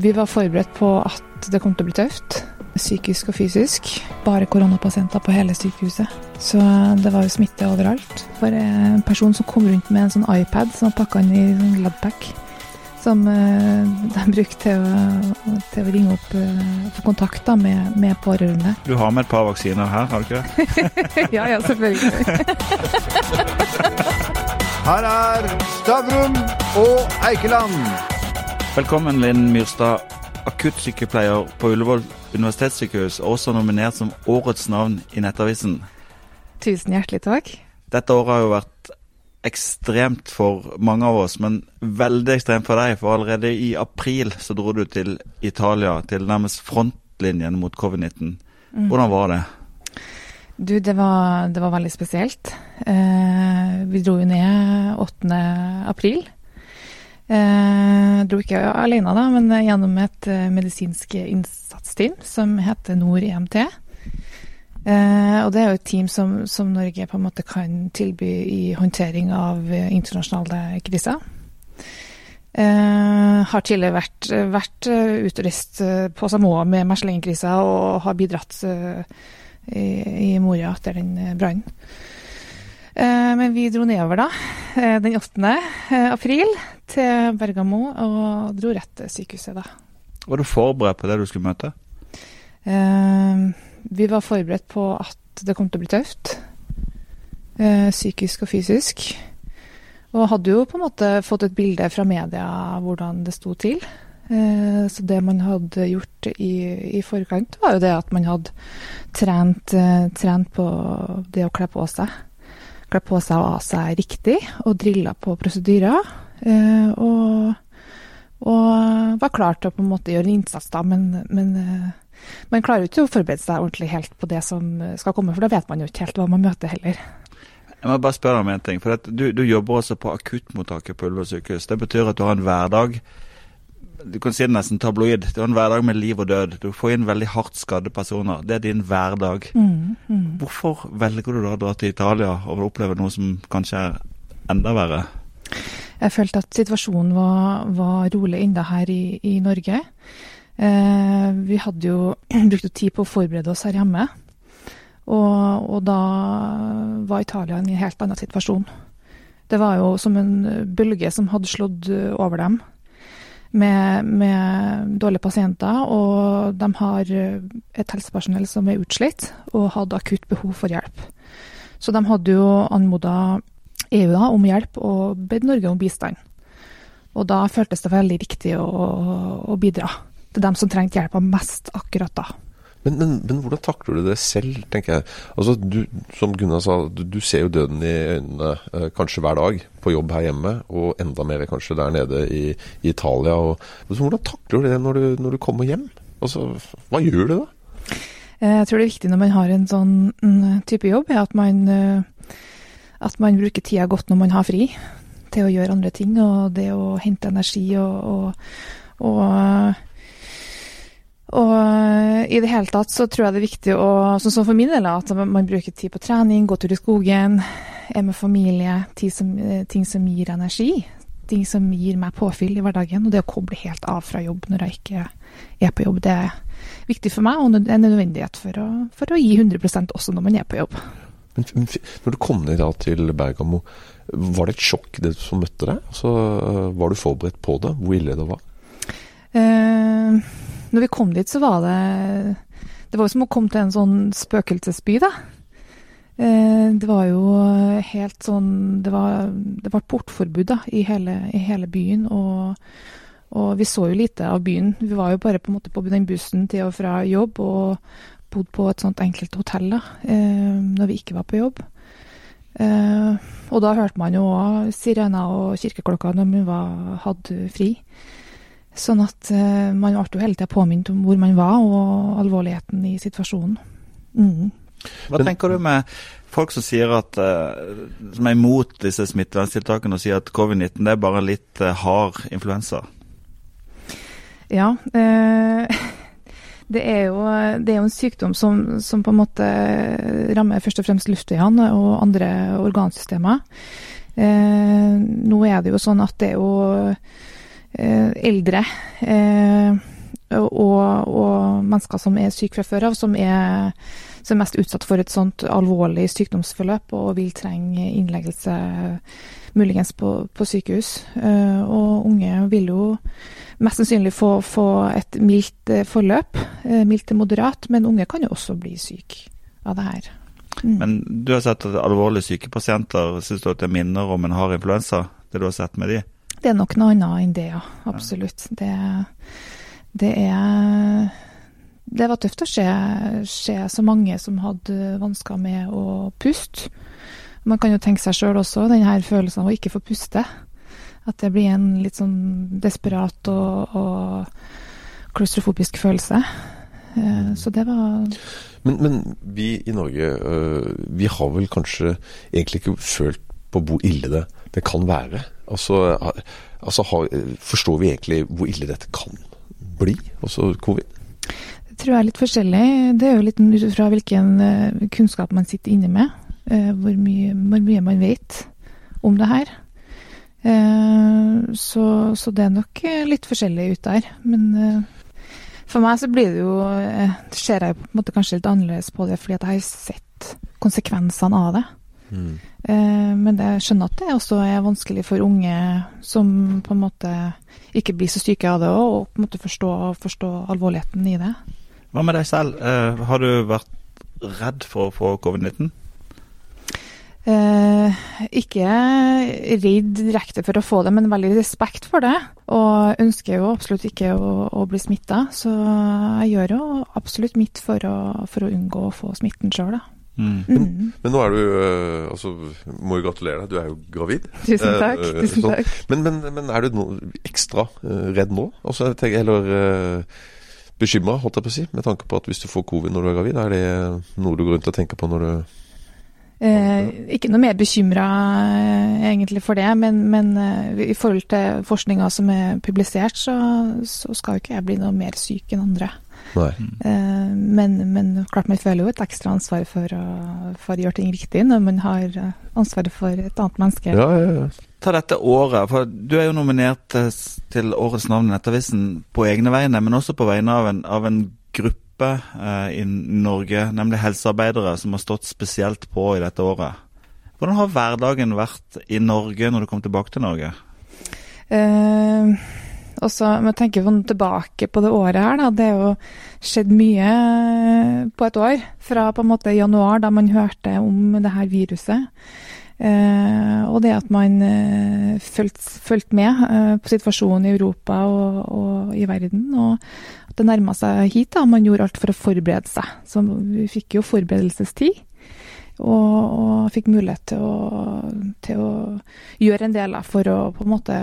Vi var forberedt på at det kom til å bli tøft. Psykisk og fysisk. Bare koronapasienter på hele sykehuset. Så det var jo smitte overalt. For en person som kom rundt med en sånn iPad som var pakka inn i sånn Ladpack. Som eh, de brukte til å, til å ringe opp uh, få kontakt da, med, med pårørende. Du har med et par vaksiner her, har du ikke det? ja, ja, selvfølgelig. Her er Stavrum og Eikeland. Velkommen, Linn Myrstad, akuttsykepleier på Ullevål universitetssykehus, også nominert som årets navn i Nettavisen. Tusen hjertelig takk. Dette året har jo vært ekstremt for mange av oss, men veldig ekstremt for deg. For allerede i april så dro du til Italia, til nærmest frontlinjen mot covid-19. Mm. Hvordan var det? Du, det var, det var veldig spesielt. Eh, vi dro jo ned 8. april. Eh, dro ikke alene, da, men gjennom et eh, medisinsk innsatsteam som heter Nord EMT. Eh, og det er jo et team som, som, Norge på en måte kan tilby i håndtering av eh, internasjonale kriser. Eh, har tidligere vært, vært eh, utreist på Samoa med Mesling-krisa og har bidratt eh, i, i, Moria etter den brannen. Eh, men vi dro nedover da, den 8. april til Bergamo og dro rett til sykehuset da. Var du forberedt på det du skulle møte? Eh, vi var forberedt på at det kom til å bli tøft. Eh, psykisk og fysisk. Og hadde jo på en måte fått et bilde fra media hvordan det sto til. Eh, så det man hadde gjort i, i, forkant, var jo det at man hadde trent, eh, trent på det å kle på seg. Kle på seg og av seg riktig, og drilla på prosedyrer. Eh, og, og var klar til å på en måte gjøre en innsats, da, men, men eh, man klarer jo ikke å forberede seg ordentlig helt på det som skal komme, for da vet man jo ikke helt hva man møter heller. Jeg må bare spørre deg om en ting. for du, du, jobber også på akuttmottaket på Ullevål sykehus. Det betyr at du har en hverdag du kan si det nesten tabloid. Det er en hverdag med liv og død. Du får inn veldig hardt skadde personer. Det er din hverdag. Mm, mm. Hvorfor velger du da å dra til Italia og oppleve noe som kanskje er enda verre? Jeg følte at situasjonen var, var rolig enda her i, i Norge. Eh, vi hadde jo brukt tid på å forberede oss her hjemme. Og, og, da var Italia i en helt annen situasjon. Det var jo som en bølge som hadde slått over dem. Med, med dårlige pasienter, og de har et helsepersonell som er utslitt og hadde akutt behov for hjelp. Så de hadde jo anmoda EU da, om hjelp og bedt Norge om bistand. Og da føltes det veldig riktig å, å bidra til dem som trengte hjelpa mest akkurat da. Men, men, men, hvordan takler du det selv, tenker jeg. Altså, du, som Gunnar sa, du, du, ser jo døden i øynene eh, kanskje hver dag på jobb her hjemme, og enda mer kanskje der nede i, i Italia. Og, altså, hvordan takler du det når du, når du, kommer hjem? Altså, hva gjør du da? Eh, jeg tror det er viktig når man har en sånn mm, type jobb, er at man, eh, at man bruker tida godt når man har fri til å gjøre andre ting. Og det å hente energi og, og, og og eh, i det hele tatt så tror jeg det er viktig å, sånn som for min del, at man bruker tid på trening, gå tur i skogen, er med familie, som, eh, ting som gir energi. Ting som gir meg påfyll i hverdagen. Og det å koble helt av fra jobb når jeg ikke er på jobb, det er viktig for meg, og en nødvendighet for å, for å gi 100% også når man er på jobb. Men når du kom ned til Bergamo, var det et sjokk det som møtte deg? Altså, var du forberedt på det? Hvor ille det var? Uh, når vi kom dit, så var det Det var jo som å komme til en sånn spøkelsesby, da. Eh, det var jo helt sånn Det var, det var portforbud da, i hele, i hele byen. Og, og, vi så jo lite av byen. Vi var jo bare på en måte på den bussen til og fra jobb og bodde på et sånt enkelt hotell da, eh, når vi ikke var på jobb. Eh, og da hørte man jo òg sirener og kirkeklokker når man hadde fri. Sånn at uh, man ble jo hele tida påminnet om hvor man var, og alvorligheten i situasjonen. Mm. Hva tenker du med folk som sier at, uh, som er imot disse smitteverntiltakene og sier at covid-19 er bare litt uh, hard influensa? Ja. det, er jo, det er jo en sykdom som, som, på en måte rammer først og fremst luftveiene og andre organsystemer. nå er det jo sånn at det er jo eldre. Eh, og, og mennesker som er syke fra før av, som er, som er mest utsatt for et sånt alvorlig sykdomsforløp og vil trenge innleggelse muligens på, på sykehus. Uh, og unge vil jo mest sannsynlig få, få et mildt forløp, mildt til moderat, men unge kan jo også bli syke av det her. Mm. Men du har sett at alvorlig syke pasienter syns du at det minner om en hard influensa? Det du har sett med de? Det er nok noe annet enn det, ja. Absolutt. Det, det, er Det var tøft å se, se, så mange som hadde vansker med å puste. Man kan jo tenke seg sjøl også, den her følelsen av å ikke få puste. At det blir en litt sånn desperat og, og klaustrofobisk følelse. Eh, så det var men, men, vi i Norge, øh, vi har vel kanskje egentlig ikke følt på hvor ille det, det kan være? Altså, altså har, Forstår vi egentlig hvor ille dette kan bli, altså covid? Det tror jeg er litt forskjellig. Det er jo litt ut fra hvilken øh, kunnskap man sitter inne med. Øh, hvor mye, hvor mye man vet om det her. Så, så, det er nok litt forskjellig ut der. Men for meg så blir det jo eh, Ser jeg på en måte kanskje litt annerledes på det fordi at jeg har sett konsekvensene av det. Mm. Eh, men jeg skjønner at det også er vanskelig for unge som på en måte ikke blir så syke av det, og på en måte forstå, forstå alvorligheten i det. Hva med deg selv? Eh, har du vært redd for å få covid-19? Eh, ikke redd direkte for å få det, men veldig respekt for det. Og ønsker jo absolutt ikke å, å bli smitta, så jeg gjør jo absolutt mitt for å, for å unngå å få smitten sjøl, da. Mm. Men, men, nå er du uh, altså, Må jo gratulere deg, du er jo gravid. Tusen eh, takk. Eh, tusen takk. Men, men, men, er du no, ekstra uh, redd nå? Altså, eller uh, bekymra, holdt jeg på å si, med tanke på at hvis du får covid når du er gravid, er det noe du går rundt og tenker på når du Eh, ikke noe mer bekymra eh, egentlig for det, men, men eh, i forhold til forskninga som er publisert, så, så, skal jo ikke jeg bli noe mer syk enn andre. Eh, men, men, klart man føler jo et ekstra ansvar for å, for å, gjøre ting riktig når man har eh, ansvaret for et annet menneske. Ja, ja, ja. Ta dette året, for du er jo nominert til Årets navn i Nettavisen på egne vegne, men også på vegne av en, av en gruppe eh, i Norge, nemlig helsearbeidere, som har stått spesielt på i dette året. Hvordan har hverdagen vært i Norge når du kom tilbake til Norge? Eh, også, må jeg tenker sånn tilbake på det året her, da, det er jo skjedd mye på et år. Fra på en måte januar, da man hørte om det her viruset. Eh, og det at man eh, fulgte med eh, på situasjonen i Europa og, og, i verden. Og at det nærma seg hit. da, Man gjorde alt for å forberede seg. Så vi fikk jo forberedelsestid. Og, og fikk mulighet til å, til å, gjøre en del for å på en måte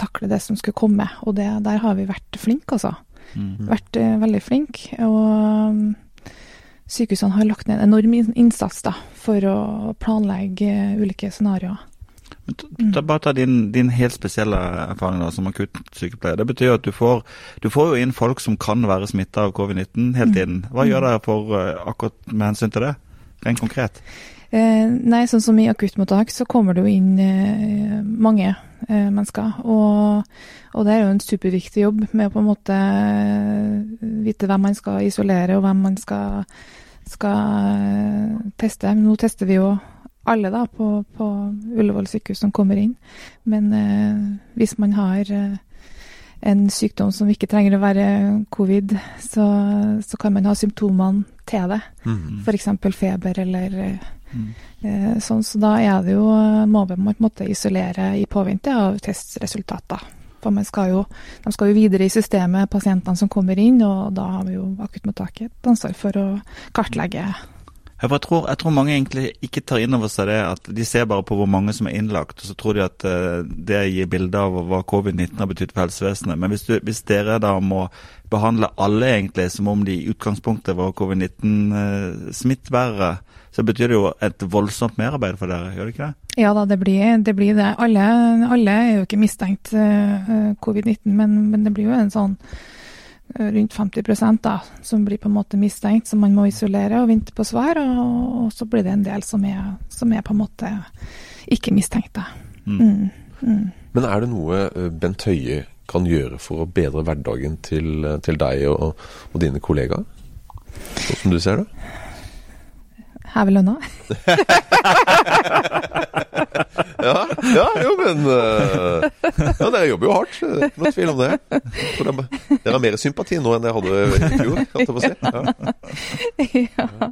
takle det som skulle komme. Og det, der har vi vært flinke, altså. Mm. Vært uh, veldig flinke. Og sykehusene har lagt ned en enorm innsats da, for å planlegge ulike scenarioer. Ta, bare ta din, din, helt spesielle erfaring da, som akuttsykepleier. Det betyr at du får, du får jo inn folk som kan være smitta av covid-19 hele mm. tiden. Hva gjør dere for uh, akkurat med hensyn til det, rent konkret? Eh, nei, sånn som i akuttmottak så kommer det jo inn eh, mange eh, mennesker. Og, og, det er jo en superviktig jobb med å på en måte eh, vite hvem man skal isolere og hvem man skal, skal teste. teste. Nå tester vi jo alle da på, på Ullevål sykehus som kommer inn. Men eh, hvis man har en sykdom som ikke trenger å være covid, så, så kan man ha symptomene til det. Mm. F.eks. feber eller Mm. Sånn, så da er det jo, må man på en måte isolere i påvente av testresultater. For man skal jo, de skal jo videre i systemet, pasientene som kommer inn, og da har vi jo akuttmottaket et ansvar for å kartlegge. Jeg tror, jeg tror, mange egentlig ikke tar inn over seg det at de ser bare på hvor mange som er innlagt, og så tror de at uh, det gir bilde av hva covid-19 har betydd for helsevesenet. Men hvis, du, hvis, dere da må behandle alle egentlig som om de i utgangspunktet var covid-19-smittebærere, uh, så betyr det jo et voldsomt merarbeid for dere, gjør det ikke det? Ja da, det blir det. Blir det. Alle, alle, er jo ikke mistenkt uh, covid-19, men, men, det blir jo en sånn rundt 50 da, som blir på en måte mistenkt, som man må isolere og vente på svar. Og, og så blir det en del som er, som er på en måte ikke mistenkt. Mm. Mm. Mm. Men er det noe eh, Bent Høie kan gjøre for å bedre hverdagen til, til deg og, og dine kollegaer? Sånn som du ser det? Heve lønna. ja, ja, jo, men uh, Ja, dere jobber jo hardt. ikke Noe tvil om det. Dere, har mer sympati nå enn dere hadde i fjor, kan jeg si. Ja. ja.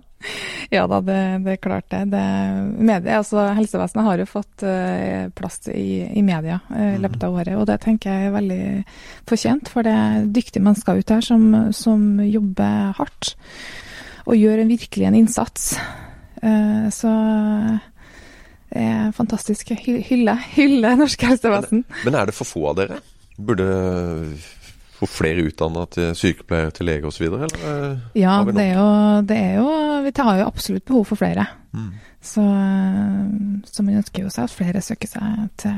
ja da, det, det, er klart det. det medie, altså, helsevesenet har jo fått uh, plass i, i media uh, i løpet av året, og det tenker jeg er veldig fortjent. For det er dyktige mennesker ute her som, som jobber hardt og gjør en virkelig en innsats. Uh, så er fantastisk. Hylle, hylle norsk helsevesen. Men, men er det for få av dere? Burde få flere utdanna til sykepleier, til lege osv.? Ja, det er, jo, det er, jo, Vi har jo absolutt behov for flere. Mm. Så, så man ønsker jo seg at flere søker seg til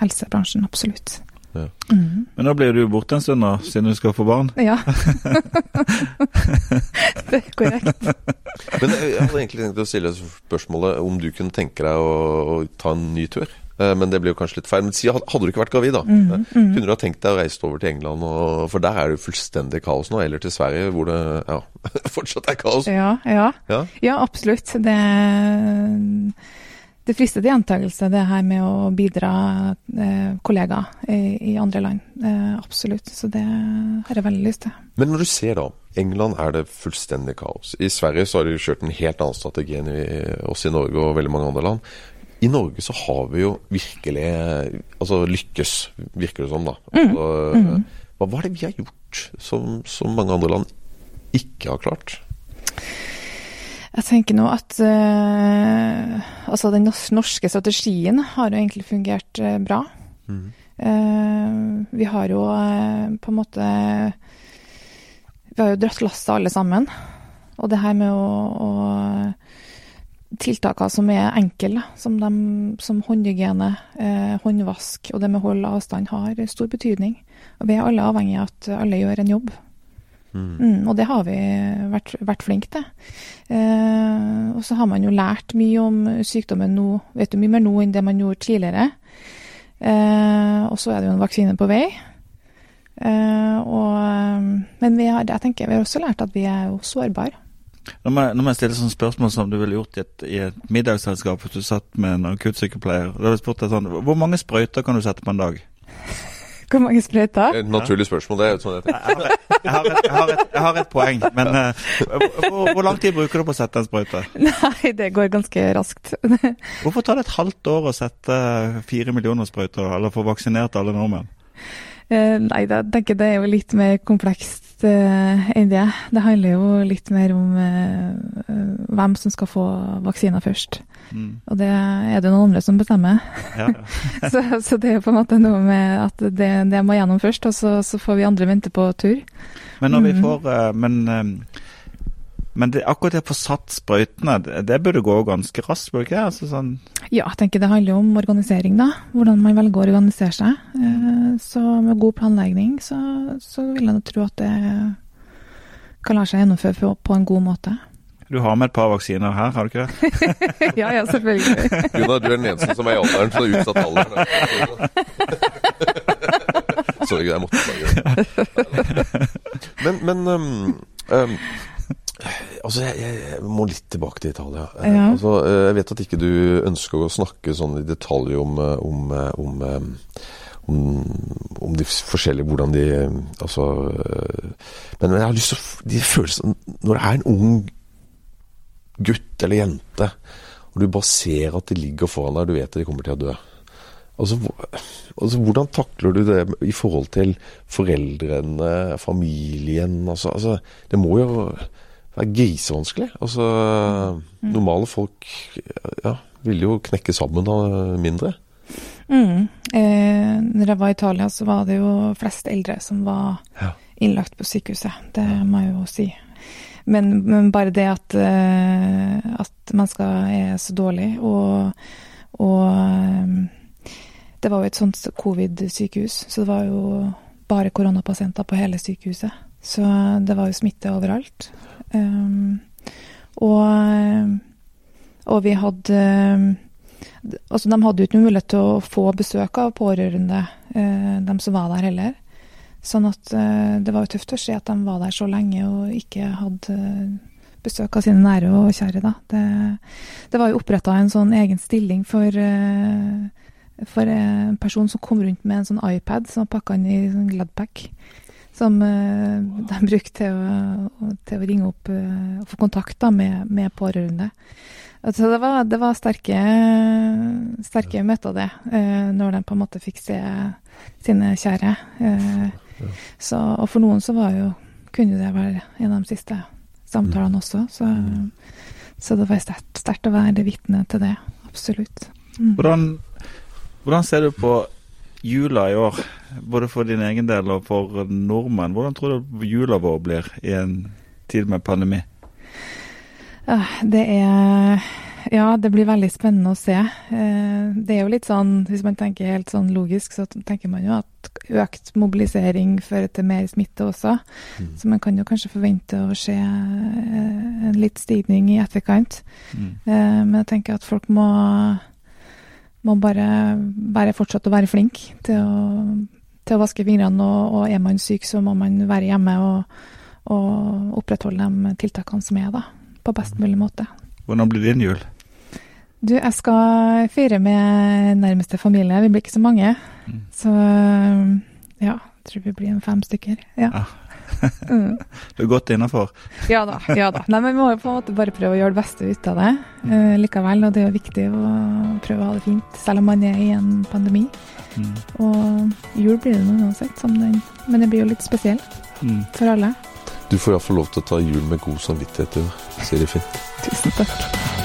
helsebransjen, absolutt. Ja. Mm. Men da blir du borte en stund, da, siden du skal få barn? Ja. det er korrekt. Men jeg hadde egentlig tenkt å stille spørsmålet om du kunne tenke deg å, å ta en ny tur. Eh, men det blir jo kanskje litt feil. Men hadde du ikke vært gravid, da? Mm, mm. Kunne du ha tenkt deg å reise over til England? Og, for der er det jo fullstendig kaos nå. Eller til Sverige, hvor det ja, fortsatt er kaos. Ja, ja. ja. ja absolutt. Det det frister til gjentakelse, det her med å bidra eh, kollegaer i, i, andre land. Eh, absolutt. Så det har jeg veldig lyst til. Men når du ser da, England er det fullstendig kaos. I Sverige så har de kjørt en helt annen strategi enn i, oss i Norge og veldig mange andre land. I Norge så har vi jo virkelig altså lykkes, virker det som, da. Mm. Altså, mm. Hva, hva er det vi har gjort som, som mange andre land ikke har klart? Jeg tenker nå at uh, altså den norske strategien har jo egentlig fungert uh, bra. Mm. Uh, vi har jo på en måte Vi har jo dratt lasset alle sammen. Og det her med å, å Tiltakene som er enkle, som, de, som håndhygiene, håndvask og det med hold avstand, har stor betydning. Og vi er alle avhengig av at alle gjør en jobb. Mm. Mm, og det har vi vært, vært flinke til. Eh, og så har man jo lært mye om sykdommen nå, vet du mye mer nå enn det man gjorde tidligere. Eh, og så er det jo en vaksine på vei. Eh, og, men vi har, jeg tenker vi har også lært at vi er jo sårbare. Nå må, jeg stille sånn spørsmål som du ville gjort i et, i et middagsselskap hvis du satt med en akuttsykepleier. Da hadde jeg spurt deg sånn, Hvor mange sprøyter kan du sette på en dag? Hvor mange sprøyter? Et naturlig spørsmål. det er sånn jeg, jeg, har et, jeg, har et, jeg, har et, jeg har et poeng, men uh, hvor, hvor, lang tid bruker du på å sette en sprøyte? Nei, det går ganske raskt. Hvorfor tar det et halvt år å sette fire millioner sprøyter, eller få vaksinert alle nordmenn? Uh, nei, tenker det er jo litt mer komplekst uh, enn det. Det handler jo litt mer om uh, hvem som skal få vaksiner først. Mm. Og det er det noen andre som bestemmer. Ja, ja. så, så, det er jo på en måte noe med at det, det må gjennom først, og så, så, får vi andre vente på tur. Men når vi mm. får uh, Men men det, akkurat det å få satt sprøytene, det, burde gå ganske raskt, burde ikke det? Altså sånn ja, jeg tenker det handler om organisering, da. Hvordan man velger å organisere seg. Eh, så med god planlegging så, så vil jeg tro at det kan la seg gjennomføre på en god måte. Du har med et par vaksiner her, har du ikke det? ja, ja, selvfølgelig. Gunnar, du er den eneste som er i alderen som er utsatt alderen. Sorry, jeg måtte bare Men, men um, um, Altså, jeg, jeg, må litt tilbake til Italia. Eh, ja. Altså, eh, jeg vet at ikke du ønsker å snakke sånn i detalj om, eh, om, om, om, om de forskjellige Hvordan de Altså Men jeg har lyst til De følelsene Når det er en ung gutt eller jente, og du bare ser at de ligger foran deg, du vet at de kommer til å dø. Altså, altså, Hvordan takler du det i forhold til foreldrene, familien? Altså, altså det må jo det er grisevanskelig. Altså, mm. normale folk ja, ville jo knekke sammen av mindre. Mm. Eh, når jeg var i Italia, så var det jo flest eldre som var ja. innlagt på sykehuset. Det ja. må jeg jo si. Men, men bare det at, uh, at mennesker er så dårlig, og, og um, Det var jo et sånt covid-sykehus, så det var jo bare koronapasienter på hele sykehuset. Så det var jo smitte overalt. Um, og, og, vi hadde Altså, de hadde jo ikke mulighet til å få besøk av pårørende, uh, de som var der heller. Sånn at eh, det var jo tøft å se at de var der så lenge og ikke hadde eh, besøk av sine nære og kjære. da. Det, det var jo oppretta en sånn egen stilling for, eh, for en person som kom rundt med en sånn iPad som var pakka inn i sånn Gladpack. Som eh, de brukte til å, til å ringe opp eh, og få kontakt da, med, med pårørende. Altså, det var, det var sterke, sterke møter, det, eh, når de på en måte fikk se sine kjære. Så, og for noen så var jo, kunne det være en av de siste samtalene også. Så, så det var sterkt å være vitne til det. Absolutt. Mm. Hvordan, hvordan ser du på jula i år, både for din egen del og for nordmenn? Hvordan tror du jula vår blir i en tid med pandemi? Ah, Det er Ja, det blir veldig spennende å se. Eh, Det er jo litt sånn, hvis man tenker helt sånn logisk, så tenker man jo at økt mobilisering fører til mer smitte også. Mm. Så man kan jo kanskje forvente å se eh, en litt stigning i etterkant. Mm. Eh, Men jeg tenker at folk må, må bare, bare fortsette å være flink til å, til å vaske fingrene. Og, og er man syk, så må man være hjemme og, og opprettholde de tiltakene som er, da. På best mulig måte. Hvordan blir din jul? Du, jeg skal feire med nærmeste familie. Vi blir ikke så mange. Mm. Så ja, jeg tror vi blir en fem stykker. Ja. Ja. Mm. Du er godt innafor. Ja da. ja da. Nei, men Vi må jo på en måte bare prøve å gjøre det beste ut av det uh, likevel. Og det er jo viktig å prøve å ha det fint, selv om man er i en pandemi. Mm. Og jul blir det noe uansett, som den, men det blir jo litt spesiell Mm. for alle. Du får iallfall lov til å ta jul med god samvittighet, du, Siri Finn. Tusen takk.